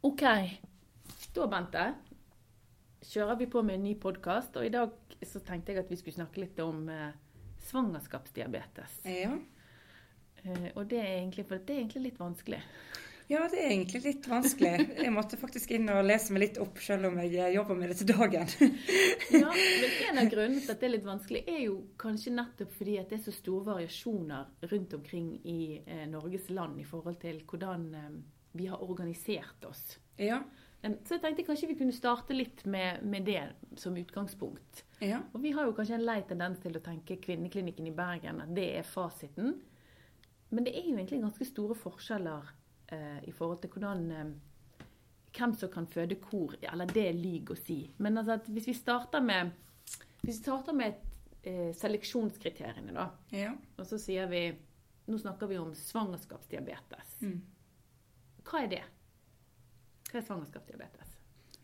OK. Da, Bente, kjører vi på med en ny podkast. Og i dag så tenkte jeg at vi skulle snakke litt om eh, svangerskapsdiabetes. Ja. Eh, og det er egentlig, det er egentlig litt vanskelig. ja, det er egentlig litt vanskelig. Jeg måtte faktisk inn og lese meg litt opp, selv om jeg eh, jobber med det til dagen. Ja, men En av grunnene til at det er litt vanskelig, er jo kanskje nettopp fordi at det er så store variasjoner rundt omkring i eh, Norges land i forhold til hvordan eh, vi har organisert oss. Ja. Så jeg tenkte kanskje vi kunne starte litt med, med det som utgangspunkt. Ja. Og vi har jo kanskje en lei tendens til å tenke Kvinneklinikken i Bergen, at det er fasiten. Men det er jo egentlig ganske store forskjeller eh, i forhold til hvordan eh, Hvem som kan føde hvor. Eller det er lyg å si. Men altså hvis vi starter med hvis vi starter med eh, seleksjonskriteriene, da, ja. og så sier vi Nå snakker vi om svangerskapsdiabetes. Mm. Hva er det? Hva er svangerskapsdiabetes?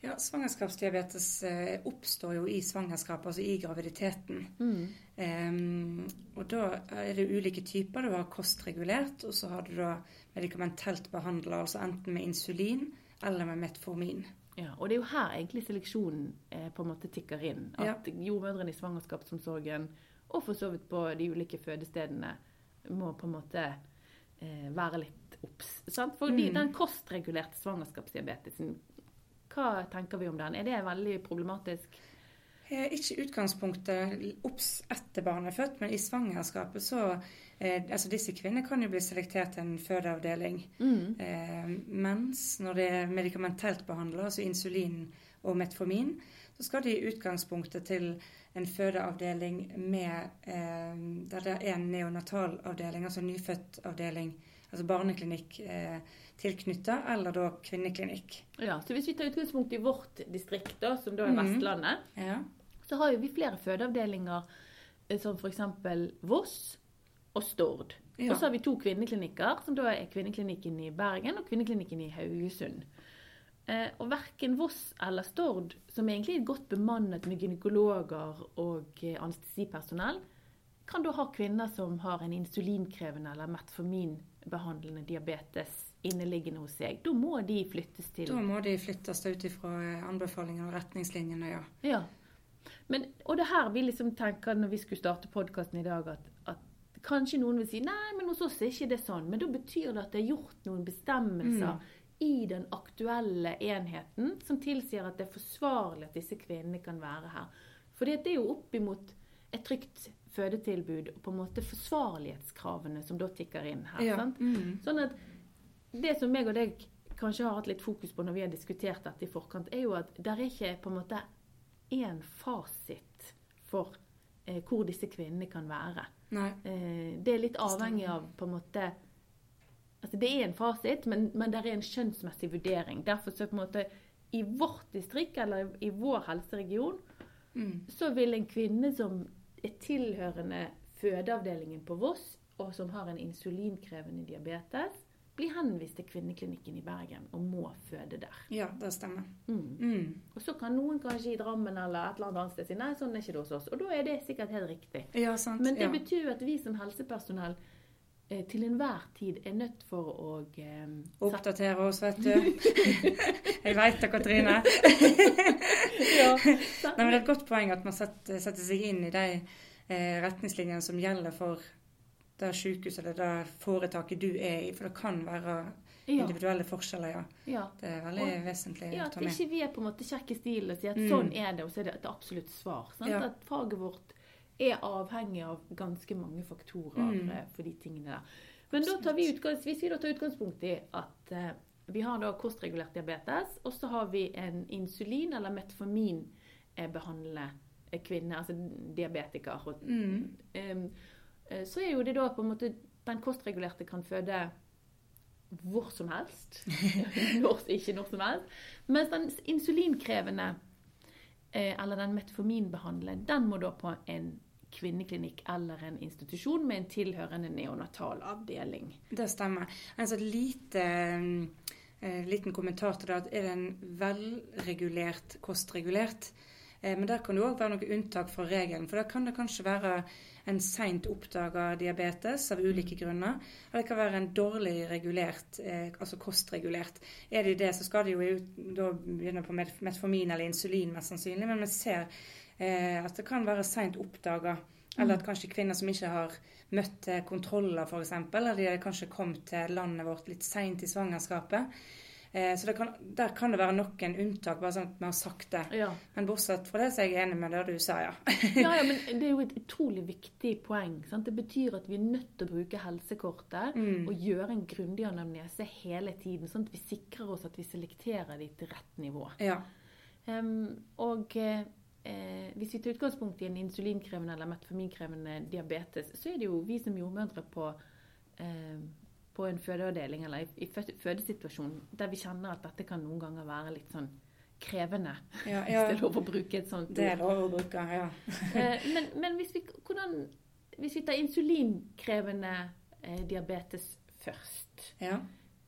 Ja, Svangerskapsdiabetes eh, oppstår jo i svangerskapet, altså i graviditeten. Em, og da er det ulike typer. Du har kostregulert, og så har du da medikamentelt behandla, altså enten med insulin eller med metformin. Ja, og det er jo her egentlig seleksjonen eh, på en måte tikker inn. At jordmødrene i svangerskapsomsorgen, og for så vidt på de ulike fødestedene, må på en måte være litt obs. Fordi Mm. den kostregulerte svangerskapsdiabetesen, hva tenker vi om den? Er det veldig problematisk? Eh, Ikke i utgangspunktet obs etter barnet er født, men i svangerskapet så eh, Altså disse kvinnene kan jo bli selektert til en fødeavdeling. Eh, mens når det er medikamentelt behandla, altså insulin og metformin, så skal de i utgangspunktet til en fødeavdeling med eh, der det er en neonatalavdeling, altså nyfødtavdeling, altså barneklinikk eh, tilknytta, eller da kvinneklinikk. Ja, så Hvis vi tar utgangspunkt i vårt distrikt, da, som da er Mhm. Vestlandet, Ja. så har jo vi flere fødeavdelinger eh, som f.eks. Voss og Stord. Ja. Og så har vi to kvinneklinikker, som da er kvinneklinikken i Bergen og kvinneklinikken i Haugesund. Eh, og verken Voss eller Stord, som egentlig er godt bemannet med gynekologer og eh, anestesipersonell, kan da ha kvinner som har en insulinkrevende eller metforminbehandlende diabetes inneliggende hos seg. Da må de flyttes til Da må de flyttes ut ifra anbefalinger og retningslinjene, ja. Ja. Men, og det her vi liksom tenker når vi skulle starte podkasten i dag, at, at kanskje noen vil si nei, men hos oss er ikke det sånn. Men da betyr det at det er gjort noen bestemmelser i den aktuelle enheten som tilsier at det er forsvarlig at disse kvinnene kan være her. For det er jo opp imot et trygt fødetilbud og på en måte forsvarlighetskravene som da tikker inn her. Ja. Mm. Sånn at det som meg og deg kanskje har hatt litt fokus på når vi har diskutert dette i forkant, er jo at det er ikke på en måte én fasit for eh, hvor disse kvinnene kan være. Eh, det er litt avhengig av på en måte Altså det er en fasit, men, men det er en skjønnsmessig vurdering. Derfor så på en måte i vårt distrikt eller i vår helseregion Mm. så vil en kvinne som er tilhørende fødeavdelingen på Voss, og som har en insulinkrevende diabetes, bli henvist til kvinneklinikken i Bergen og må føde der. Ja, det stemmer. Mm. Mm. Og så kan noen kanskje i Drammen eller et eller annet annet sted si nei, sånn er ikke det hos oss. Og da er det sikkert helt riktig. Ja, sant. Men det ja. betyr jo at vi som helsepersonell til enhver tid er nødt for å eh, Oppdatere oss, vet du. Jeg veit det, Katrine. ja, Nei, men Det er et godt poeng at man setter, setter seg inn i de eh, retningslinjene som gjelder for det sykehuset eller det foretaket du er i. For det kan være individuelle forskjeller, ja. ja. Det er veldig Og- vesentlig Ja, å at ta med. ikke vi er på en måte kjekke stilen og sier at Mm. sånn er det, og så er det et absolutt svar. Sant? Ja. At faget vårt er avhengig av ganske mange faktorer Mm. eh, for de tingene der. Men da tar vi utgangs, hvis vi da tar utgangspunkt i at eh, vi har da kostregulert diabetes, og så har vi en insulin- eller metformin-behandlende kvinne, altså diabetiker. Og, Mm. em, eh, så er jo det da på en måte Den kostregulerte kan føde hvor som helst. når, ikke når som helst. Mens den insulinkrevende, eh, eller den metforminbehandlende, den må da på en kvinneklinikk eller en institusjon med en tilhørende neonatal avdeling. Det stemmer. Sånn lite, eh, liten kommentar til det. at Er det en velregulert kostregulert, Eh, men der kan det òg være noe unntak fra regelen. For da kan det kanskje være en seint oppdaga diabetes av ulike grunner. Eller det kan være en dårlig regulert, eh, altså kostregulert. Er det det, så skal det jo da begynne på metformin eller insulin mest sannsynlig. Men vi ser eh, at det kan være seint oppdaga. Eller at kanskje kvinner som ikke har møtt kontroller, f.eks., eller de har kanskje kommet til landet vårt litt seint i svangerskapet. Eh, så kan, der kan det være noen unntak, bare sånn at vi har sagt det. Ja. Men bortsett fra det, så er jeg enig med det du sa, ja. ja, ja, men det er jo et utrolig viktig poeng. Sant? Det betyr at vi er nødt til å bruke helsekortet mm. og gjøre en grundig anamnese hele tiden, sånn at vi sikrer oss at vi selekterer de til rett nivå. Ja. Um, og eh, hvis vi tar utgangspunkt i en insulinkrevende eller metforminkrevende diabetes, så er det jo vi som jordmødre på eh, på en fødeavdeling eller i, i fødesituasjon der vi kjenner at dette kan noen ganger være litt sånn krevende. Ja, ja. Hvis det er lov å bruke et sånt ord. Det er lov å bruke, ja. Eh, men, men hvis, vi, hvordan, hvis, vi, tar insulinkrevende eh, diabetes først ja.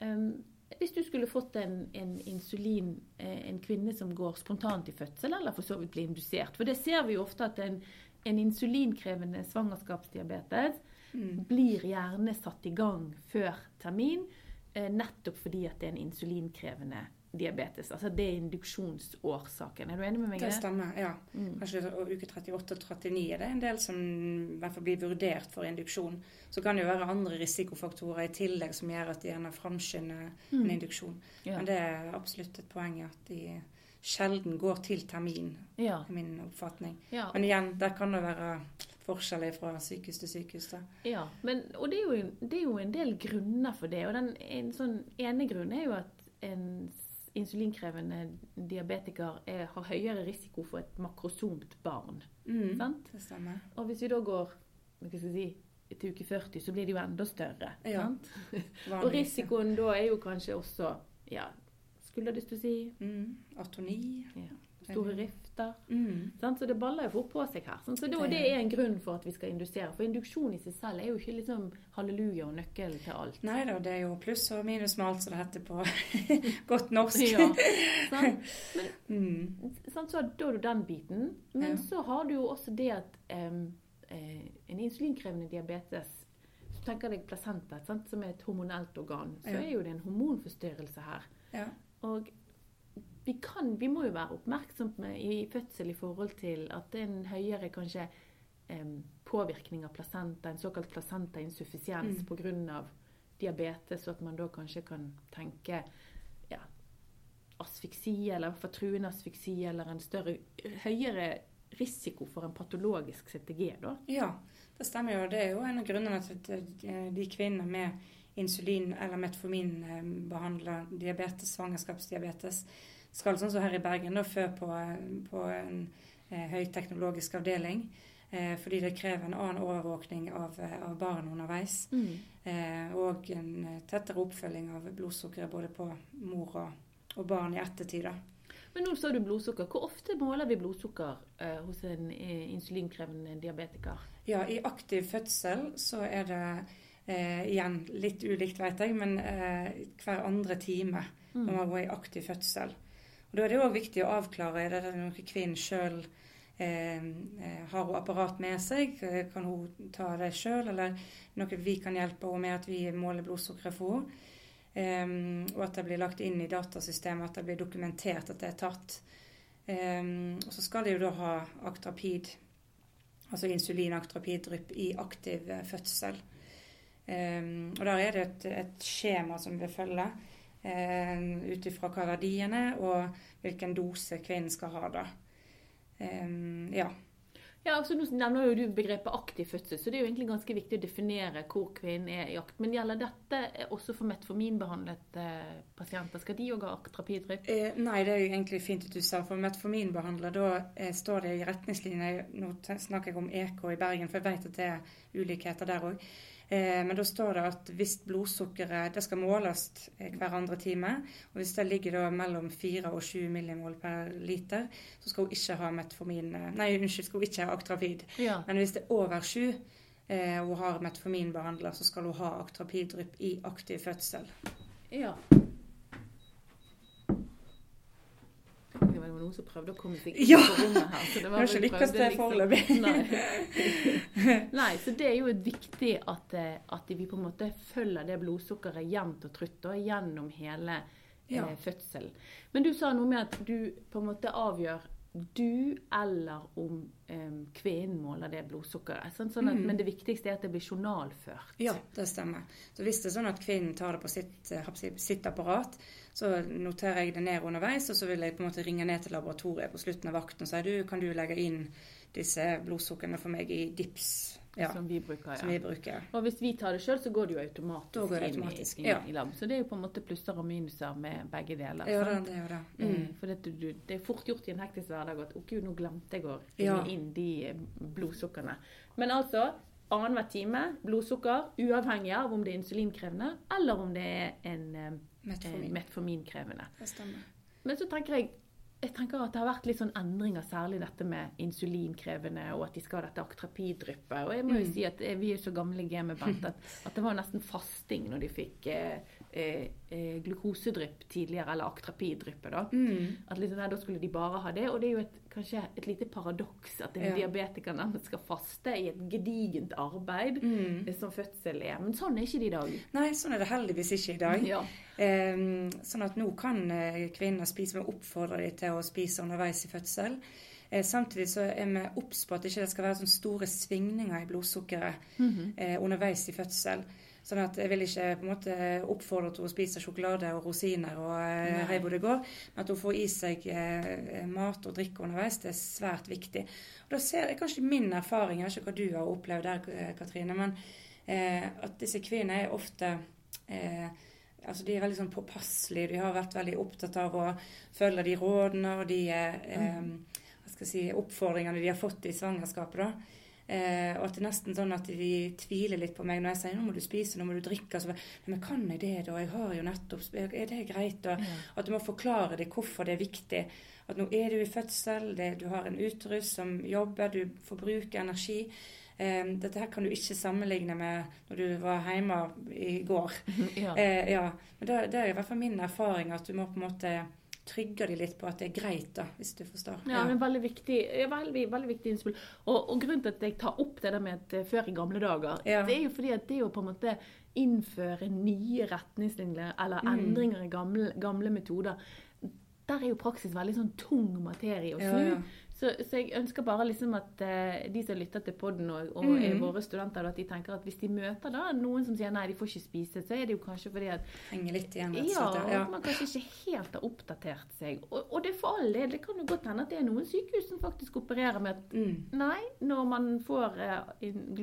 um, Hvis du skulle fått en, en insulin, eh, en kvinne som går spontant i fødsel, eller for så vidt blir indusert For det ser vi jo ofte at en, en insulinkrevende svangerskapsdiabetes mm. blir gjerne satt i gang før termin, eh, nettopp fordi at det er en insulinkrevende diabetes. Altså det er induksjonsårsaken. Er du enig med meg i det? Det stemmer, ja. Mm. Kanskje uke 38 og 39 er det en del som i hvert fall blir vurdert for induksjon. Så kan det jo være andre risikofaktorer i tillegg som gjør at de gjerne framskynder mm. en induksjon. Ja. Men det er absolutt et poeng at de sjelden går til termin, ja. i min oppfatning. Ja. Men igjen, der kan det være forskjeller fra sykehus til sykehus. Da. Ja, men, og det er, jo, det er, jo, en del grunner for det. og den en sånn ene grunn er jo at en insulinkrevende diabetiker er, har høyere risiko for et makrosomt barn. Mm, sant? Det stemmer. Og hvis vi da går si, til uke 40, så blir det jo enda større. Ja. og risikoen da er jo kanskje også ja, skulderdystosi. Mm, atoni. Ja store rifter. Mm. Så det baller jo fort på seg her. Så det, det, er en grunn for at vi skal indusere. For induksjon i seg selv er jo ikke liksom halleluja og nøkkelen til alt. Nei da, det er jo pluss og minus med alt som det heter på godt norsk. ja, sant? Men, mm. sant? Så da har du den biten. Men ja. så har du jo også det at um, en insulinkrevende diabetes så tenker deg placenta, sant? som er et hormonelt organ, så ja. er jo det en hormonforstyrrelse her. Ja. Og vi, kan, vi må jo være oppmerksomme i fødsel i forhold til at det er en høyere kanskje påvirkning av placenta, en såkalt placentainsuffisiens mm. pga. diabetes, og at man da kanskje kan tenke ja, asfiksi, eller i truende asfiksi, eller en større, høyere risiko for en patologisk CTG, da. Ja, det stemmer jo. Det er jo en av grunnene til at de kvinnene med insulin- eller metformin behandler diabetes, svangerskapsdiabetes, skal sånn som her i Bergen da, fø på, på en eh, høyteknologisk avdeling. Eh, fordi det krever en annen overvåkning av, av barn underveis. Mm. Eh, og en tettere oppfølging av blodsukkeret både på mor og, og barn i ettertid. da. Men nå sa du blodsukker. Hvor ofte måler vi blodsukker eh, hos en eh, insulinkrevende diabetiker? Ja, I aktiv fødsel så er det eh, igjen litt ulikt, vet jeg, men hver andre time mm. når man går i aktiv fødsel. Og Da er det òg viktig å avklare er det noe kvinnen sjøl eh, eh, har hun apparat med seg. Kan hun ta det sjøl, eller noe vi kan hjelpe henne med at vi måler blodsukkeret for henne. Um, og at det blir lagt inn i datasystemet, at det blir dokumentert at det er tatt. Um, og så skal de jo da ha aktrapid, altså insulinaktrapiddrypp, i aktiv fødsel. Um, og der er det et, et skjema som vi følger eh, ut ifra hva verdiene og hvilken dose kvinnen skal ha. da. Um, ja. Ja, altså Nå nevner jo du begrepet aktiv fødsel, så det er jo egentlig ganske viktig å definere hvor kvinnen er i akt. Men gjelder dette også for metforminbehandlede pasienter? Skal de òg ha aktrapidrypp? Eh, nei, det er jo egentlig fint at du sa. For metforminbehandler, da eh, står det i retningslinjer Nå snakker jeg om EK i Bergen, for jeg vet at det er ulikheter der òg. Eh, men da står det at hvis blodsukkeret det skal måles eh, hver andre time, og hvis det ligger da mellom 4 og 7 millimol per liter, så skal hun ikke ha metformin eh, Nei, unnskyld, skal hun ikke ha aktrapid Ja. Men hvis det er over 7 eh, og hun har metforminbehandler, så skal hun ha Actrapid-drypp i aktiv fødsel. Ja. Det var noen som prøvde å komme seg inn Ja. på rommet her. Så det var ikke lykkes det foreløpig. Nei. Nei, så det er jo viktig at, eh, at vi på en måte følger det blodsukkeret jevnt og trutt da, gjennom hele Ja. eh, fødselen. Men du sa noe med at du på en måte avgjør du eller om eh, kvinnen måler det blodsukkeret. Sånn, sånn at, Mm. Men det viktigste er at det blir journalført. Ja, det stemmer. Så hvis det er sånn at kvinnen tar det på sitt, eh, sitt apparat, så noterer jeg det ned underveis, og så vil jeg på en måte ringe ned til laboratoriet på slutten av vakten og si du, kan du legge inn disse blodsukkerne for meg i DIPS, ja, Som vi bruker, som vi bruker. Og hvis vi tar det sjøl, så går det jo automatisk, det automatisk inn i, inn ja. i lab. Så det er jo på en måte plusser og minuser med begge deler. Ja, det, sant? det er jo det. Eh, Mm. For det, du, det er fort gjort i en hektisk hverdag at å gud, nå glemte jeg å finne Ja. inn de eh, blodsukkerne. Men altså annenhver time blodsukker, uavhengig av om det er insulinkrevende eller om det er en eh, Metformin. metforminkrevende. Det stemmer. Men så tenker jeg jeg tenker at det har vært litt sånn endringer, særlig dette med insulinkrevende, og at de skal ha dette aktrapidryppet. Og jeg må jo Mm. si at eh, vi er så gamle i gamet, Bent, at, at det var nesten fasting når de fikk eh, eh, eh, glukosedrypp tidligere, eller aktrapidryppet. da. Mm. At liksom, nei, Da skulle de bare ha det. Og det er jo et, kanskje et lite paradoks at en Ja. diabetiker nærmest skal faste i et gedigent arbeid Mm. eh, som fødsel er. Men sånn er ikke det i dag. Nei, sånn er det heldigvis ikke i dag. Ja. Eh, sånn at nå kan eh, kvinner spise, vi oppfordrer dem til å spise underveis i fødsel. Eh, samtidig så er vi obs på at det ikke skal være sånne store svingninger i blodsukkeret Mhm. eh, underveis i fødsel. Sånn at jeg vil ikke på en måte oppfordre til å spise sjokolade og rosiner og eh, hei hvor det går, men at hun får i seg eh, mat og drikke underveis, det er svært viktig. Og da ser jeg kanskje min erfaring, jeg vet ikke hva du har opplevd der, Katrine, men eh, at disse kvinnene er ofte eh, Altså De er veldig sånn påpasselige. De har vært veldig opptatt av å følge de rådene og de eh, eh, si, oppfordringene de har fått i svangerskapet. da. Eh, og at det er nesten sånn at de tviler litt på meg når jeg sier 'nå må du spise, nå må du drikke'. Så «Nei, men kan jeg det, da? Jeg har jo nettopp Er det greit? Og at du må forklare dem hvorfor det er viktig. At nå er du i fødsel, det, du har en utrust som jobber, du forbruker energi. Eh, dette her kan du ikke sammenligne med når du var hjemme i går. ja. Eh, ja. Men det, det er i hvert fall min erfaring at du må på en måte trygge de litt på at det er greit, da, hvis du forstår. Ja, men veldig viktig, veldig, veldig viktig innspill. Og, og grunnen til at jeg tar opp det der med at eh, før i gamle dager, Ja. det er jo fordi at det å på en måte innføre nye retningslinjer eller Mm. endringer i gamle, gamle metoder, der er jo praksis veldig sånn tung materie å Ja, snu. ja. Så, så jeg ønsker bare liksom at eh, de som lytter til podden og, og Mm. er våre studenter, da, at de tenker at hvis de møter da noen som sier nei, de får ikke spise, så er det jo kanskje fordi at Henger litt igjen. rett og ja, slett, ja. at man kanskje ikke helt har oppdatert seg. Og, og det er for all del. Det kan jo godt hende at det er noen sykehus som faktisk opererer med at Mm. nei, når man får eh, en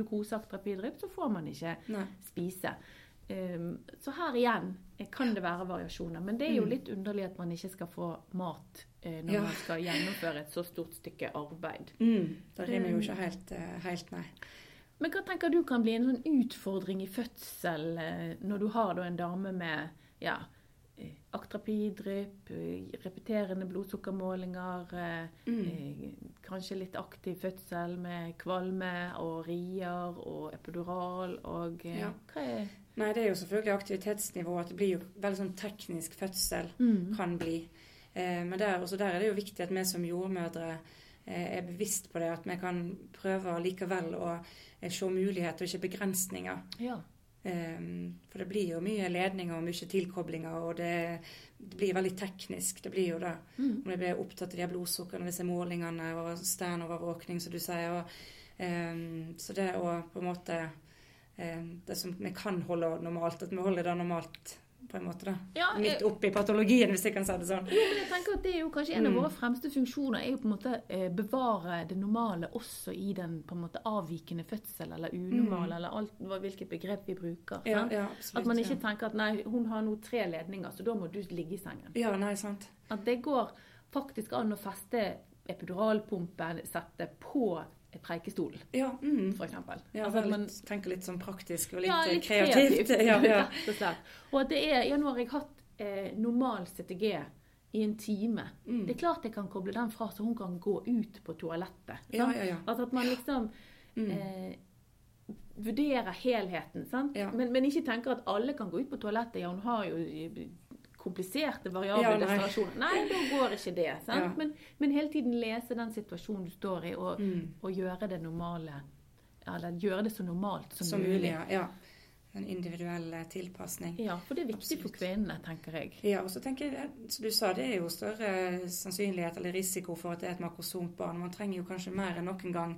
så får man ikke Nei. spise. Um, så her igjen eh, kan det være variasjoner. Men det er jo Mm. litt underlig at man ikke skal få mat eh, når Ja. man skal gjennomføre et så stort stykke arbeid. Mm. Det rimer jo ikke helt, eh, helt nei. Men hva tenker du kan bli en sånn utfordring i fødsel når du har en dame med ja, aktrapidrypp, repeterende blodsukkermålinger, Mm. kanskje litt aktiv fødsel med kvalme og rier og epidural og Ja. Hva er Nei, det er jo selvfølgelig aktivitetsnivå. At det blir jo veldig sånn teknisk fødsel Mm. kan bli. Eh, men der, også der er det jo viktig at vi som jordmødre eh, er bevisst på det. At vi kan prøve likevel å eh, se muligheter og ikke begrensninger. Ja. Eh, for det blir jo mye ledninger og mye tilkoblinger, og det, det blir veldig teknisk. Det blir jo det. Mm. Om det blir opptatt av de blodsukkerne, disse målingene og sternovervåkning, som du sier. Og, ehm, så det å på en måte Det som vi kan holde normalt, at vi holder det normalt på en måte, da. Ja, jeg- Midt oppi patologien, hvis jeg kan si det sånn. Jo, men jeg tenker at Det er jo kanskje en av Mm. våre fremste funksjoner er jo på en måte eh, bevare det normale også i den på en måte avvikende fødsel, eller unormale, Mm. eller alt, hvilket begrep vi bruker. Ja, ja, absolutt. At man ikke tenker at nei, hun har nå tre ledninger, så da må du ligge i sengen. ja, nei, sant. At det går faktisk an å feste epiduralpumpen, sette på et preikestol, Ja, mm. eksempel. ja Altså man- litt, tenker litt sånn praktisk og litt, ja, eh, litt kreativt. Ja, ja. rett og slett. Og at det er Ja, nå har jeg hatt eh, normal CTG i en time. Mm. Det er klart jeg kan koble den fra, så hun kan gå ut på toalettet. Ja, sant? ja, ja. Altså at man liksom Mm. eh, vurderer helheten. sant? Men, men ikke tenker at alle kan gå ut på toalettet. Ja, hun har jo kompliserte variable Ja, nei. destinasjoner. Nei, da går ikke det. Men, men hele tiden lese den situasjonen du står i, og, Mm. og gjøre det normale. Eller gjøre det så normalt som, Som mulig. ja. ja. En individuell eh, tilpasning. Ja, for det er viktig for Absolutt. kvinnene, tenker jeg. Ja, og så tenker jeg, som du sa, det er jo større sannsynlighet eller risiko for at det er et makrosomt barn. Man trenger jo kanskje mer enn noen gang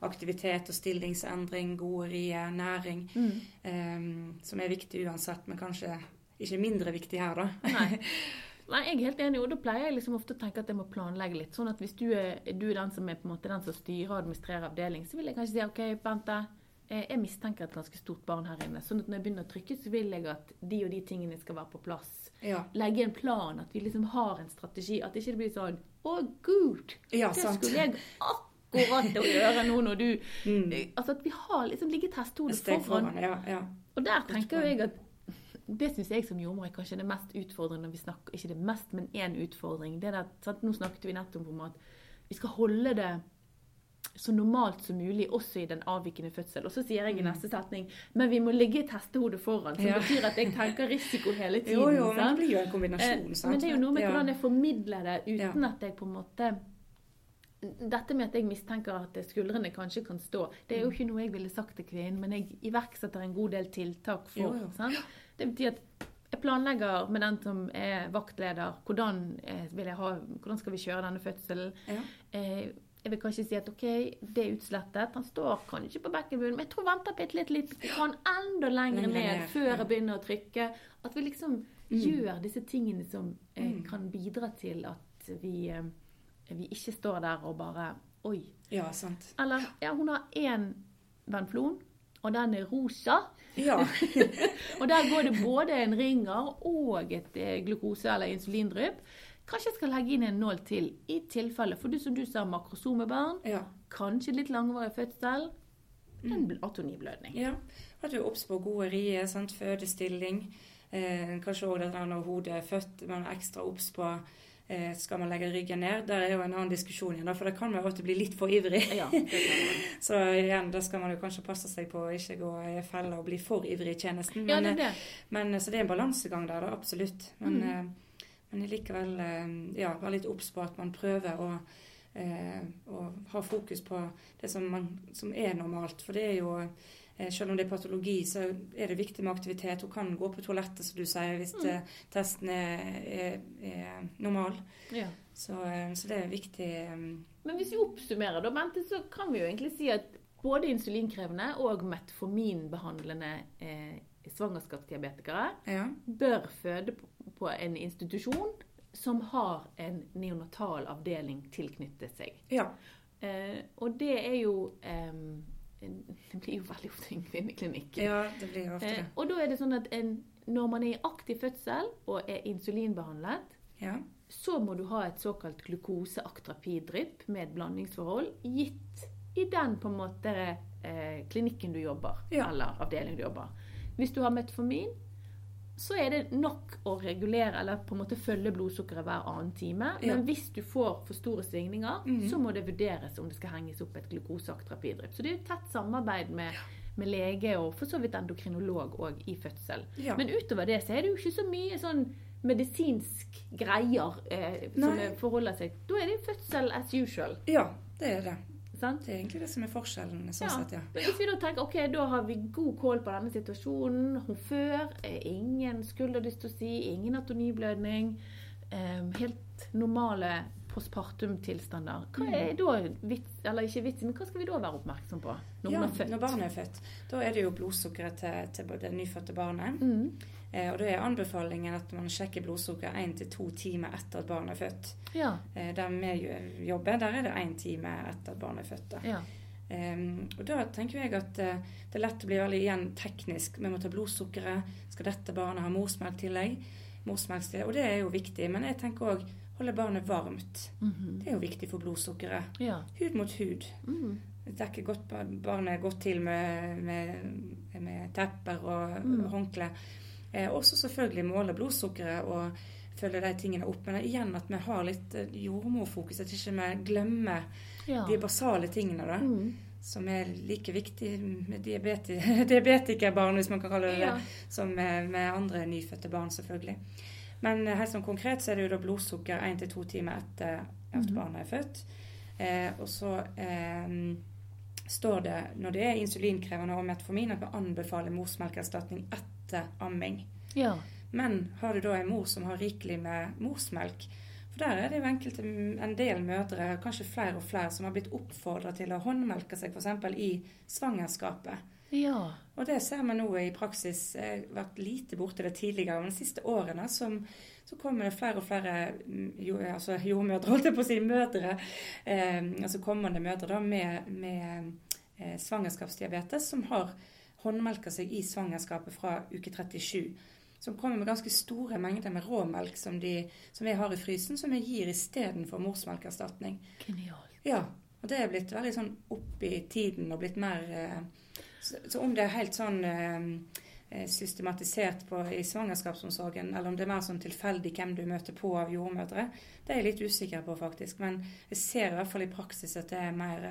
aktivitet og stillingsendring, gode rier, næring, Mm. um, som er viktig uansett, men kanskje ikke mindre viktig her, da. Nei. Nei, jeg er helt enig, og da pleier jeg liksom ofte å tenke at jeg må planlegge litt. Sånn at hvis du er, du er den som er på en måte den som styrer og administrerer avdeling, så vil jeg kanskje si OK, Bente, eh, jeg mistenker et ganske stort barn her inne. Sånn at når jeg begynner å trykke, så vil jeg at de og de tingene skal være på plass. Ja, Legge en plan, at vi liksom har en strategi. At ikke det blir sånn Å, gud! ja Det sant. skulle jeg akkurat å gjøre nå når du Mm. Altså at vi har liksom ligget Et hestehodet foran. foran, ja. ja. Og der tenker jo jeg at det syns jeg som jordmor er kanskje det mest utfordrende vi snakker Ikke det mest, men én utfordring. Det er at, sant? Nå snakket vi nettopp om at vi skal holde det så normalt som mulig, også i den avvikende fødsel. Og så sier jeg i neste setning men vi må ligge et hestehode foran, som Mm. Ja. betyr at jeg tenker risiko hele tiden. Jo, jo, men det blir jo en Eh, kombinasjon, sant. Men det er jo noe med hvordan jeg formidler det uten Ja. at jeg på en måte Dette med at jeg mistenker at skuldrene kanskje kan stå, det er jo ikke noe jeg ville sagt til kvinnen, men jeg iverksetter en god del tiltak for. Jo, jo. Det betyr at jeg planlegger med den som er vaktleder, hvordan, eh, vil jeg ha, hvordan skal vi kjøre denne fødselen. Ja. Eh, jeg vil kanskje si at ok, det er utslettet. Han står kanskje på bekkenbunnen, men jeg tror venter bitte litt, litt, han enda lenger ned, før jeg begynner å trykke. At vi liksom gjør disse tingene som eh, Mm. kan bidra til at vi, eh, vi ikke står der og bare Oi. ja, sant. Eller ja, hun har én venflon, og den er rosa. Ja. Og der går det både en ringer og et eh, glukose- eller insulindrypp. Kanskje jeg skal legge inn en nål til, i tilfelle. For du som du sa, makrosomebarn. ja. Kanskje litt langvarig fødsel. En bl- atoniblødning. Ja. At du er obs på gode rier, sant? fødestilling. Eh, kanskje òg når hodet er født, man er ekstra obs på skal man legge ryggen ned. Der er jo en annen diskusjon igjen, for det kan jo ofte bli litt for ivrig. Ja, det man. Så igjen, da skal man jo kanskje passe seg på å ikke gå i fella og bli for ivrig i tjenesten. ja, Men, det er eh, det. men, så det er en balansegang der, da, absolutt. Men, Mm. eh, men likevel eh, ja, være litt obs på at man prøver å, eh, å ha fokus på det som, man, som er normalt. For det er jo eh, selv om det er patologi, så er det viktig med aktivitet. Hun kan gå på toalettet, som du sier, hvis Mm. eh, testen er, er, er normal. Ja. Så, eh, så det er viktig. eh, Men hvis vi oppsummerer, da, Bente, så kan vi jo egentlig si at både insulinkrevende og metforminbehandlende eh, svangerskapsdiabetikere Ja. bør føde på, en institusjon som har en neonatal avdeling tilknyttet seg. ja. Eh, og det er jo eh, Det blir jo veldig ofte en kvinneklinikk. Ja, det blir ofte Eh, det. og da er det sånn at en, når man er i aktiv fødsel og er insulinbehandlet, Ja. så må du ha et såkalt glukoseaktrapidrypp med et blandingsforhold, gitt i den på en måte eh, klinikken du jobber, Ja. eller avdelingen du jobber. Hvis du har metformin, så er det nok å regulere, eller på en måte følge blodsukkeret hver annen time. Ja. Men hvis du får for store svingninger, mm. så må det vurderes om det skal henges opp et glukoseaktrapidrypp. Så det er jo tett samarbeid med, med lege og for så vidt endokrinolog òg i fødsel. Ja. Men utover det så er det jo ikke så mye sånn medisinsk greier eh, som er- forholder seg Da er det fødsel as usual. ja, det er det. Sant? Det er egentlig det som er forskjellen. sånn Ja. sett, ja. Men hvis vi da tenker ok, da har vi god kål på denne situasjonen. Hun før, eh, ingen skulderdystosi, ingen atoniblødning. Um, helt normale postpartum-tilstander. Hva Mm. er da vits, eller ikke vits, men hva skal vi da være oppmerksom på når ja, er født? når barnet er født. Da er det jo blodsukkeret til, til det nyfødte barnet. Mm. Eh, og da er anbefalingen at man sjekker blodsukkeret én til to timer etter at barnet er født. Ja. Eh, der vi jobber, der er det én time etter at barnet er født. Ja. Um, og da tenker jeg at eh, det er lett å bli veldig igjen teknisk. Vi må ta blodsukkeret. Skal dette barnet ha morsmelktillegg? Morsmelkstillegg. Og det er jo viktig. Men jeg tenker òg holde barnet varmt. Mhm. Det er jo viktig for blodsukkeret. ja. Hud mot hud. Mhm. dekke godt ba- barnet godt til med, med, med tepper og Mm. håndkle. Eh, også selvfølgelig måle blodsukkeret og følge de tingene opp. Men igjen at vi har litt eh, jordmorfokus, at ikke vi glemmer ja. de basale tingene. da, Mm. Som er like viktig med diabeti diabetikerbarn, hvis man kan kalle det det, Ja. som med, med andre nyfødte barn, selvfølgelig. Men helt sånn konkret så er det jo da blodsukker 1-2 timer etter at Mhm. barnet er født. Eh, og så eh, står det når det er insulinkrevende og metformin at vi anbefaler morsmelkerstatning etter amming. Ja. Men har du da en mor som har rikelig med morsmelk, for der er det jo enkelte, en del mødre, kanskje flere og flere, som har blitt oppfordra til å håndmelke seg f.eks. i svangerskapet. Ja. Og det ser vi nå i praksis. Har vært lite borti det tidligere, men de siste årene som, så kommer det flere og flere mm, jo, altså jordmødre, holdt jeg på å si, mødre, eh, altså kommende mødre da, med, med eh, svangerskapsdiabetes, som har håndmelka seg i svangerskapet fra uke 37. Som kommer med ganske store mengder med råmelk som, de, som vi har i frysen, som vi gir istedenfor morsmelkerstatning. Genialt. Ja, og det er blitt veldig sånn opp i tiden og blitt mer eh, så, så om det er helt sånn eh, eh, systematisert på, i svangerskapsomsorgen, eller om det er mer sånn tilfeldig hvem du møter på av jordmødre, det er jeg litt usikker på, faktisk. Men jeg ser i hvert fall i praksis at det er mer,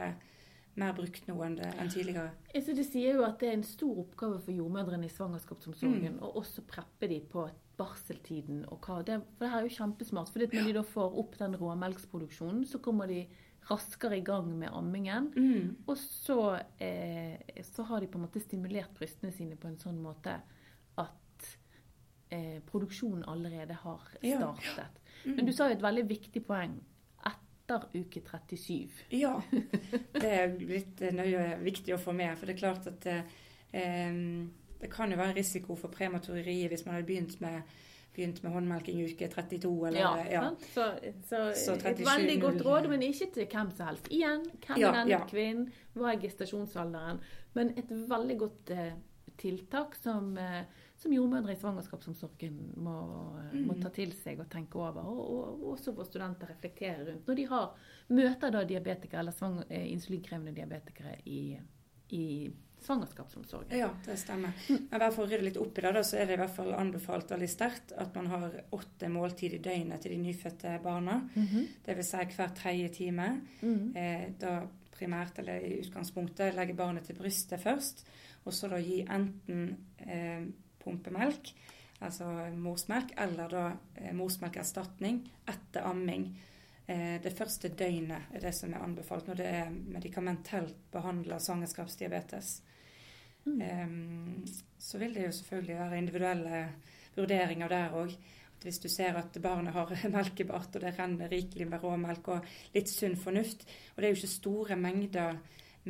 mer brukt nå enn, det, enn tidligere. Synes De sier jo at det er en stor oppgave for jordmødrene i svangerskapsomsorgen å også preppe de på barseltiden. og hva. Det, for det her er jo kjempesmart. for Når de da får opp den råmelksproduksjonen, så kommer de raskere i gang med ammingen. Mm. Og så, eh, så har de på en måte stimulert brystene sine på en sånn måte at eh, produksjonen allerede har Ja. startet. Men du sa jo et veldig viktig poeng. Etter uke 37. Ja, det er litt eh, nøye viktig å få med. For det er klart at eh, det kan jo være risiko for prematureri hvis man hadde begynt med, begynt med håndmelking i uke 32. Eller, Ja, ja. Så, så, Så et veldig godt råd, men ikke til hvem som helst. Igjen, hvem Ja, er denne ja. kvinnen? Hva er gestasjonsalderen? Men et veldig godt eh, tiltak som, eh, som jordmødre i svangerskapsomsorgen må, Mm. må ta til seg og tenke over. Og, og også for studenter reflektere rundt. Når de har møter da diabetikere eller svang, eh, insulinkrevende diabetikere i, i svangerskapsomsorgen. Ja, det stemmer. Men bare for å rydde litt opp i det, da, så er det i hvert fall anbefalt veldig sterkt at man har åtte måltid i døgnet til de nyfødte barna. Mm Det vil si hver tredje time. Mhm. Eh, da primært, eller i utgangspunktet, legge barnet til brystet først. Og så da gi enten eh, pumpemelk, altså morsmelk, eller da eh, morsmelkerstatning etter amming. Eh, det første døgnet er det som er anbefalt når det er medikamentelt behandla svangerskapsdiabetes. Mm. Em, så vil det jo selvfølgelig være individuelle vurderinger der òg. Hvis du ser at barnet har melkebart og det renner rikelig med råmelk og litt sunn fornuft Og det er jo ikke store mengder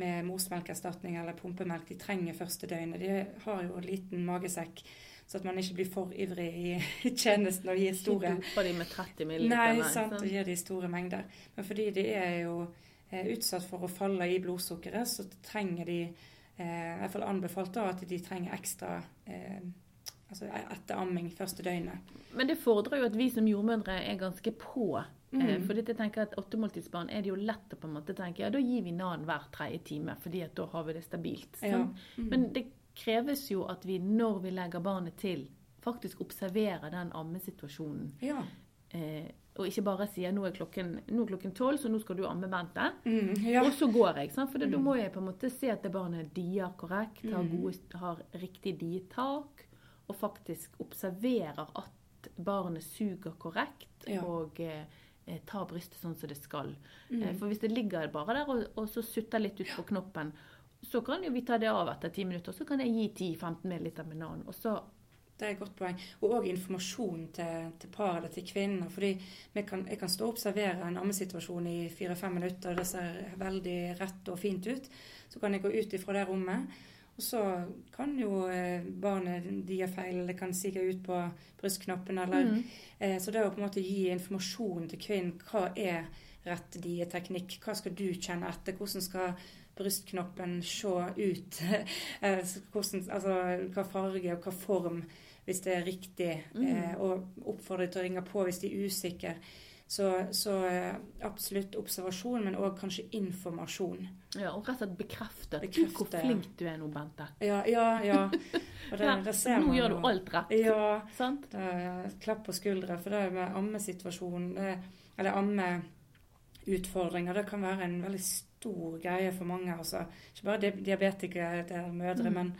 med morsmelkerstatning eller pumpemelk de trenger første døgnet. De har jo en liten magesekk, så at man ikke blir for ivrig i tjenesten og gir store Ikke doper de med 30 milliliter. Nei, sant, og gir de store mengder. Men fordi de er jo eh, utsatt for å falle i blodsukkeret, så trenger de eh, i hvert fall anbefalt da at de trenger ekstra eh, altså etter amming første døgnet. Men det fordrer jo at vi som jordmødre er ganske på. Mm. Eh, for jeg tenker at Åttemåltidsbarn er det jo lett å på en måte tenke ja, da gir vi NAN hver tredje time, fordi at da har vi det stabilt. Ja. Mm. Men det kreves jo at vi når vi legger barnet til, faktisk observerer den ammesituasjonen. Ja. Eh, og ikke bare sier nå er klokken nå er klokken tolv, så nå skal du amme Bente. Mm, ja. Og så går jeg. Sant? For da Mm. må jeg på en måte se at det barnet dier korrekt, har, Mm. gode, har riktig dietak, og faktisk observerer at barnet suger korrekt Ja. og eh, tar brystet sånn som det skal. Mm. Eh, for hvis det ligger bare der og, og så sutter litt ut på knoppen, så kan jo vi ta det av etter ti minutter. Så kan jeg gi 10-15 ml med NAN. Og så Det er et godt poeng. Og òg informasjon til, til par eller til kvinner. fordi vi kan, Jeg kan stå og observere en ammesituasjon i fire-fem minutter, og det ser veldig rett og fint ut. Så kan jeg gå ut ifra det rommet. Og så kan jo eh, barnet die feil, eller kan sige ut på brystknoppen. Eller, Mm. eh, så det å på en måte gi informasjon til kvinnen. Hva er rett dieteknikk? Hva skal du kjenne etter? Hvordan skal brystknoppen se ut? Eh, hvordan, altså, hva farge og hva form, hvis det er riktig. Mm. Eh, og oppfordre til å ringe på hvis de er usikre. Så, så eh, absolutt observasjon, men òg kanskje informasjon. ja, og rett og slett bekrefte Bekrefte, hvor flink du er nå, Bente. Ja, ja. ja. Og det, Ja, det ser nå man gjør du alt rett. Ja. Sant? Det klapp på skuldra, for det med ammesituasjonen, eller ammeutfordringer, det kan være en veldig stor greie for mange. Altså. Ikke bare di- diabetikere, det er mødre, Mm. men,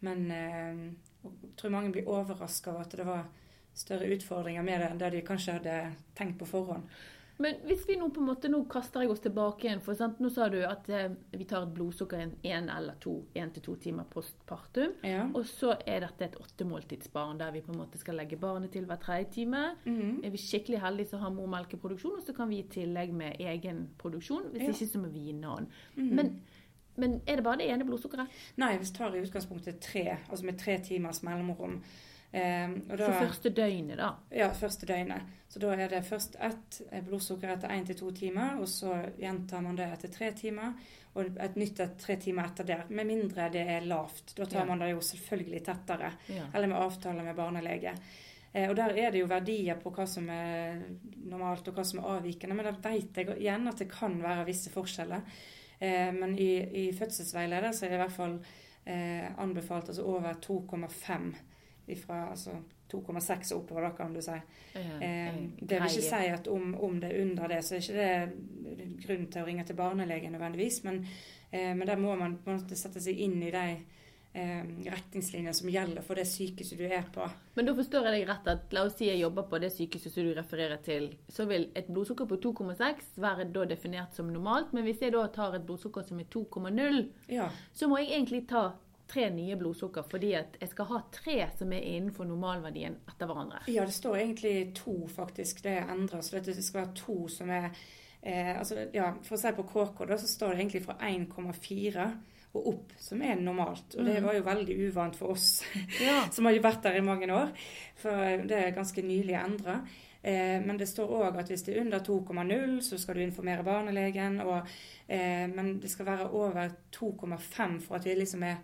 men eh, jeg tror mange blir overraska over at det var større utfordringer med det enn det de kanskje hadde tenkt på forhånd. Men hvis vi nå på en måte, nå kaster jeg oss tilbake igjen, for sant? nå sa du at eh, vi tar et blodsukker én en eller to, en til to timer postpartum. Ja. Og så er dette et åttemåltidsbarn der vi på en måte skal legge barnet til hver tredje time. Mhm. Er vi skikkelig heldige, så har mor melkeproduksjon, og så kan vi i tillegg med egen produksjon. Hvis Ja. ikke, så må vi gi annen. Mhm. Men, men er det bare det ene blodsukkeret? Nei, vi tar i utgangspunktet tre, altså med tre timers mellomrom. Eh, og da, Så første døgnet, da. Ja, første døgnet. Så da er det først ett blodsukker etter én til to timer, og så gjentar man det etter tre timer. Og et nytt et tre timer etter det, med mindre det er lavt. Da tar Ja. man det jo selvfølgelig tettere. Ja. Eller med avtale med barnelege. Eh, og der er det jo verdier på hva som er normalt og hva som er avvikende. Men da vet jeg igjen at det kan være visse forskjeller. Eh, men i, i fødselsveileder så er det i hvert fall eh, anbefalt altså over 2,5 ifra altså 2,6 og oppover, da kan du si. Eh, det vil ikke si at om, om det er under det, så er ikke det grunn til å ringe til barnelegen nødvendigvis. Men, eh, men der må man på en måte sette seg inn i de eh, retningslinjene som gjelder for det sykehuset du er på. Men da forstår jeg deg rett at la oss si jeg jobber på det sykehuset som du refererer til, så vil et blodsukker på 2,6 være da definert som normalt. Men hvis jeg da tar et blodsukker som er 2,0, Ja, så må jeg egentlig ta tre nye blodsukker fordi at jeg skal ha tre som er innenfor normalverdien etter hverandre. ja det står egentlig to, faktisk. Det er endret. Så det skal være to som er eh, altså, ja, For å si på KK, da, så står det egentlig fra 1,4 og opp, som er normalt. Og det Mhm. var jo veldig uvant for oss Ja. som har vært der i mange år. For det er ganske nylig endra. Eh, men det står òg at hvis det er under 2,0, så skal du informere barnelegen. Og, eh, men det skal være over 2,5 for at vi liksom er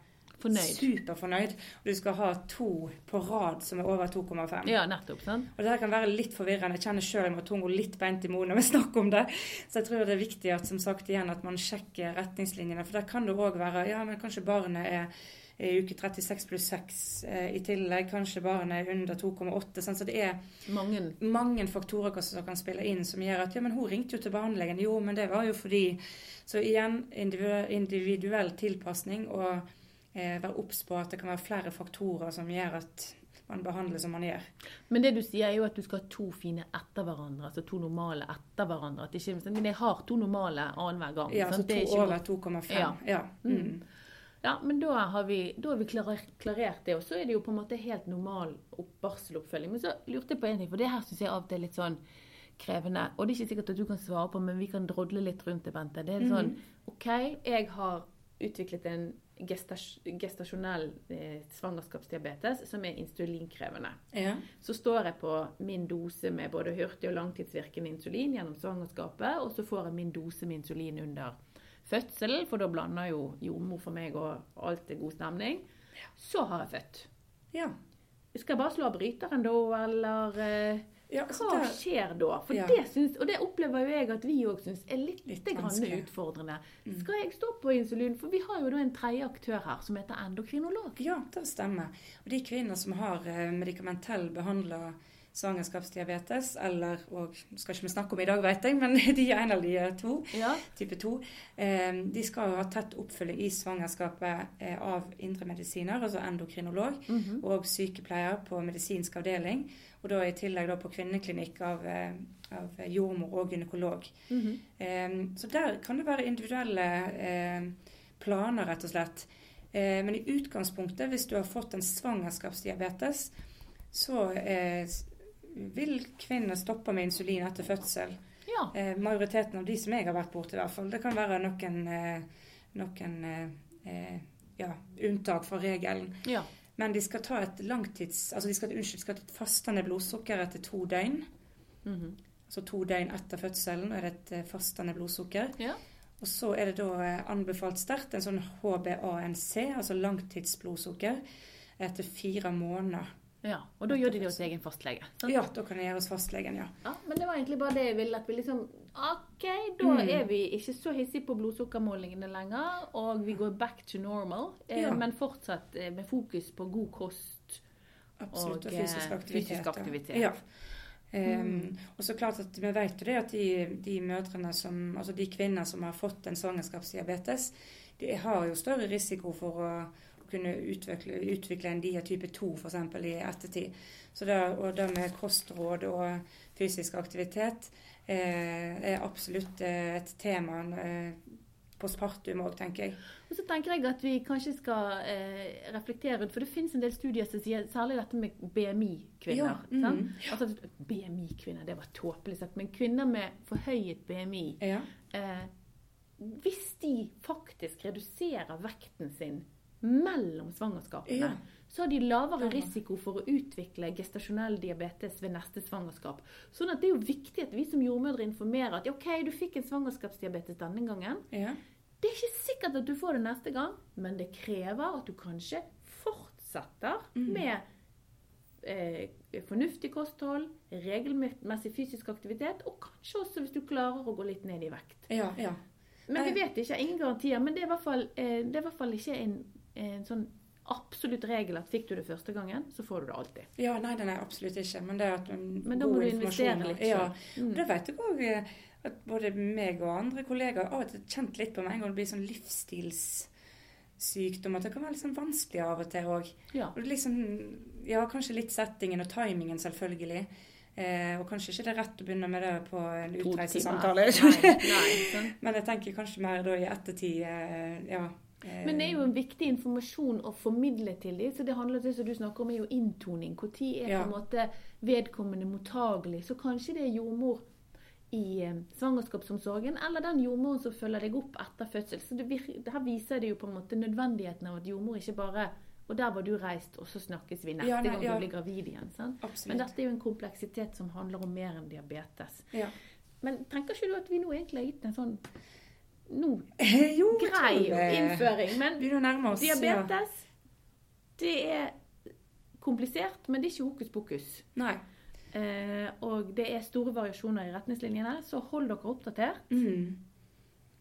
Fornøyd. superfornøyd. Og du skal ha to på rad som er over 2,5. Ja, nettopp. sant? Og det her kan være litt forvirrende. Jeg kjenner sjøl jeg må tunga litt beint i munnen når vi snakker om det. Så jeg tror det er viktig at som sagt igjen at man sjekker retningslinjene. For der kan det òg være ja, men kanskje barnet er i uke 36 pluss 6 eh, i tillegg. Kanskje barnet er under 2,8. Sånn, så det er Mange. mange faktorer som kan spille inn som gjør at ja, men hun ringte jo til barnelegen. Jo, men det var jo fordi Så igjen individuell, tilpasning og være obs på at det kan være flere faktorer som gjør at man behandler som man gjør. Men det du sier er jo at du skal ha to fine etter hverandre, altså to normale etter hverandre. At det ikke, men jeg har to normale annenhver gang. Ja, så sant? Det er to over 2,5. Ja. Ja. Mm. Ja, men da har vi, da har vi klar- klarert det, og så er det jo på en måte helt normal opp- barseloppfølging. Men så lurte jeg på en ting, for det her syns jeg av og til er litt sånn krevende. Og det er ikke sikkert at du kan svare på, men vi kan drodle litt rundt det, Bente. Det er sånn OK, jeg har utviklet en gestas gestasjonell eh, svangerskapsdiabetes som er insulinkrevende. Ja. Så står jeg på min dose med både hurtig og langtidsvirkende insulin gjennom svangerskapet, og så får jeg min dose med insulin under fødselen, for da blander jo jordmor for meg, og alt er god stemning. Så har jeg født. ja. Skal jeg bare slå av bryteren da, eller eh, ja hva der- skjer da? For Ja. det syns, Og det opplever jo jeg at vi òg syns er litt, Litt grann vanskelig. Mm. utfordrende. Skal jeg stå på insulin? For vi har jo da en tredje aktør her som heter endokrinolog. Ja, det stemmer. Og de kvinner som har eh, medikamentell behandla svangerskapsdiabetes, eller og skal ikke vi snakke om i dag, vet jeg, men de er en av de to, Ja. type 2, eh, de skal jo ha tett oppfølging i svangerskapet eh, av indremedisiner, altså endokrinolog, Mhm. og sykepleier på medisinsk avdeling, og da i tillegg da på kvinneklinikk av, eh, av jordmor og gynekolog. Mhm. Eh, Så der kan det være individuelle eh, planer, rett og slett. Eh, Men i utgangspunktet, hvis du har fått en svangerskapsdiabetes, så eh, vil kvinner stoppe med insulin etter fødsel. ja. Eh, Majoriteten av de som jeg har vært borti, i hvert fall. Det kan være noen, eh, noen eh, ja, unntak fra regelen. ja. Men de skal ta et langtids... Altså de skal, unnskyld, de skal ta et fastende blodsukker etter to døgn. Mhm. Altså to døgn etter fødselen er det et eh, fastende blodsukker. ja. Og så er det da anbefalt sterkt en sånn HbA1c, altså langtidsblodsukker, etter fire måneder. Ja, og da gjør de det hos egen fastlege. sant? Ja, da kan det gjøres fastlegen, ja. Ja, men det var egentlig bare det jeg ville. At vi liksom OK, da Mm. er vi ikke så hissige på blodsukkermålingene lenger. Og vi går back to normal, eh, Ja. men fortsatt eh, med fokus på god kost. Absolutt. Og, Og, fysisk eh, aktivitet. fysisk aktivitet. Ja. Um, og så klart at Vi vet jo det at de, de mødrene som, altså de kvinner som har fått en svangerskapsdiabetes, de har jo større risiko for å kunne utvikle, utvikle en diatype 2 f.eks. i ettertid. Så det, og det med kostråd og fysisk aktivitet eh, er absolutt eh, et tema eh, postpartum òg, tenker jeg. Og så tenker jeg at vi kanskje skal eh, reflektere rundt, for det finnes en del studier som sier særlig dette med BMI-kvinner. Ja, mm, altså, BMI-kvinner, det var tåpelig sagt, men kvinner med forhøyet BMI Ja. eh, Hvis de faktisk reduserer vekten sin mellom svangerskapene, Ja. så har de lavere risiko for å utvikle gestasjonell diabetes ved neste svangerskap. Sånn at det er jo viktig at vi som jordmødre informerer at OK, du fikk en svangerskapsdiabetes denne gangen. Ja. Det er ikke sikkert at du får det neste gang, men det krever at du kanskje fortsetter Mm. med eh, fornuftig kosthold, regelmessig fysisk aktivitet, og kanskje også hvis du klarer å gå litt ned i vekt. ja, ja. Men vi vet ikke, ingen garantier. Men det er i hvert fall, eh, det er i hvert fall ikke en, en sånn absolutt regel at fikk du det første gangen, så får du det alltid. Ja, nei, den er absolutt ikke. Men Men da må du investere litt Ja. Mm. Det vet jeg òg at både meg og andre kollegaer har kjent litt på meg en gang det blir sånn livsstilssykdom. At det kan være litt sånn vanskelig av og til òg. Ja. Og liksom, ja, kanskje litt settingen og timingen, selvfølgelig. Eh, og kanskje ikke det er rett å begynne med det på en utreisesamtale. Nei, nei. Men jeg tenker kanskje mer da i ettertid, eh, ja. Men det er jo en viktig informasjon å formidle til dem. Så det handler det som du snakker om, er jo inntoning. Når er Ja. på en måte vedkommende mottagelig? Så kanskje det er jordmor i eh, svangerskapsomsorgen, eller den jordmoren som følger deg opp etter fødsel. Så det her viser det jo på en måte nødvendigheten av at jordmor ikke bare Og der var du reist, og så snakkes vi neste Ja, nei, gang ja. du blir gravid igjen. Men dette er jo en kompleksitet som handler om mer enn diabetes. Ja. Men tenker ikke du at vi nå egentlig har gitt en sånn nå, jo, grei tror innføring? Men å ja. Diabetes, det er komplisert, men det er ikke hokus pokus. Nei. Eh, og det er store variasjoner i retningslinjene, så hold dere oppdatert. Mm.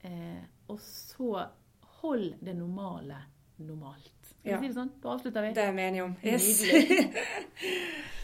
Eh, og så hold det normale normalt. Skal Ja. si det sånn? Da avslutter vi. Det er vi enige om. Yes. Nydelig.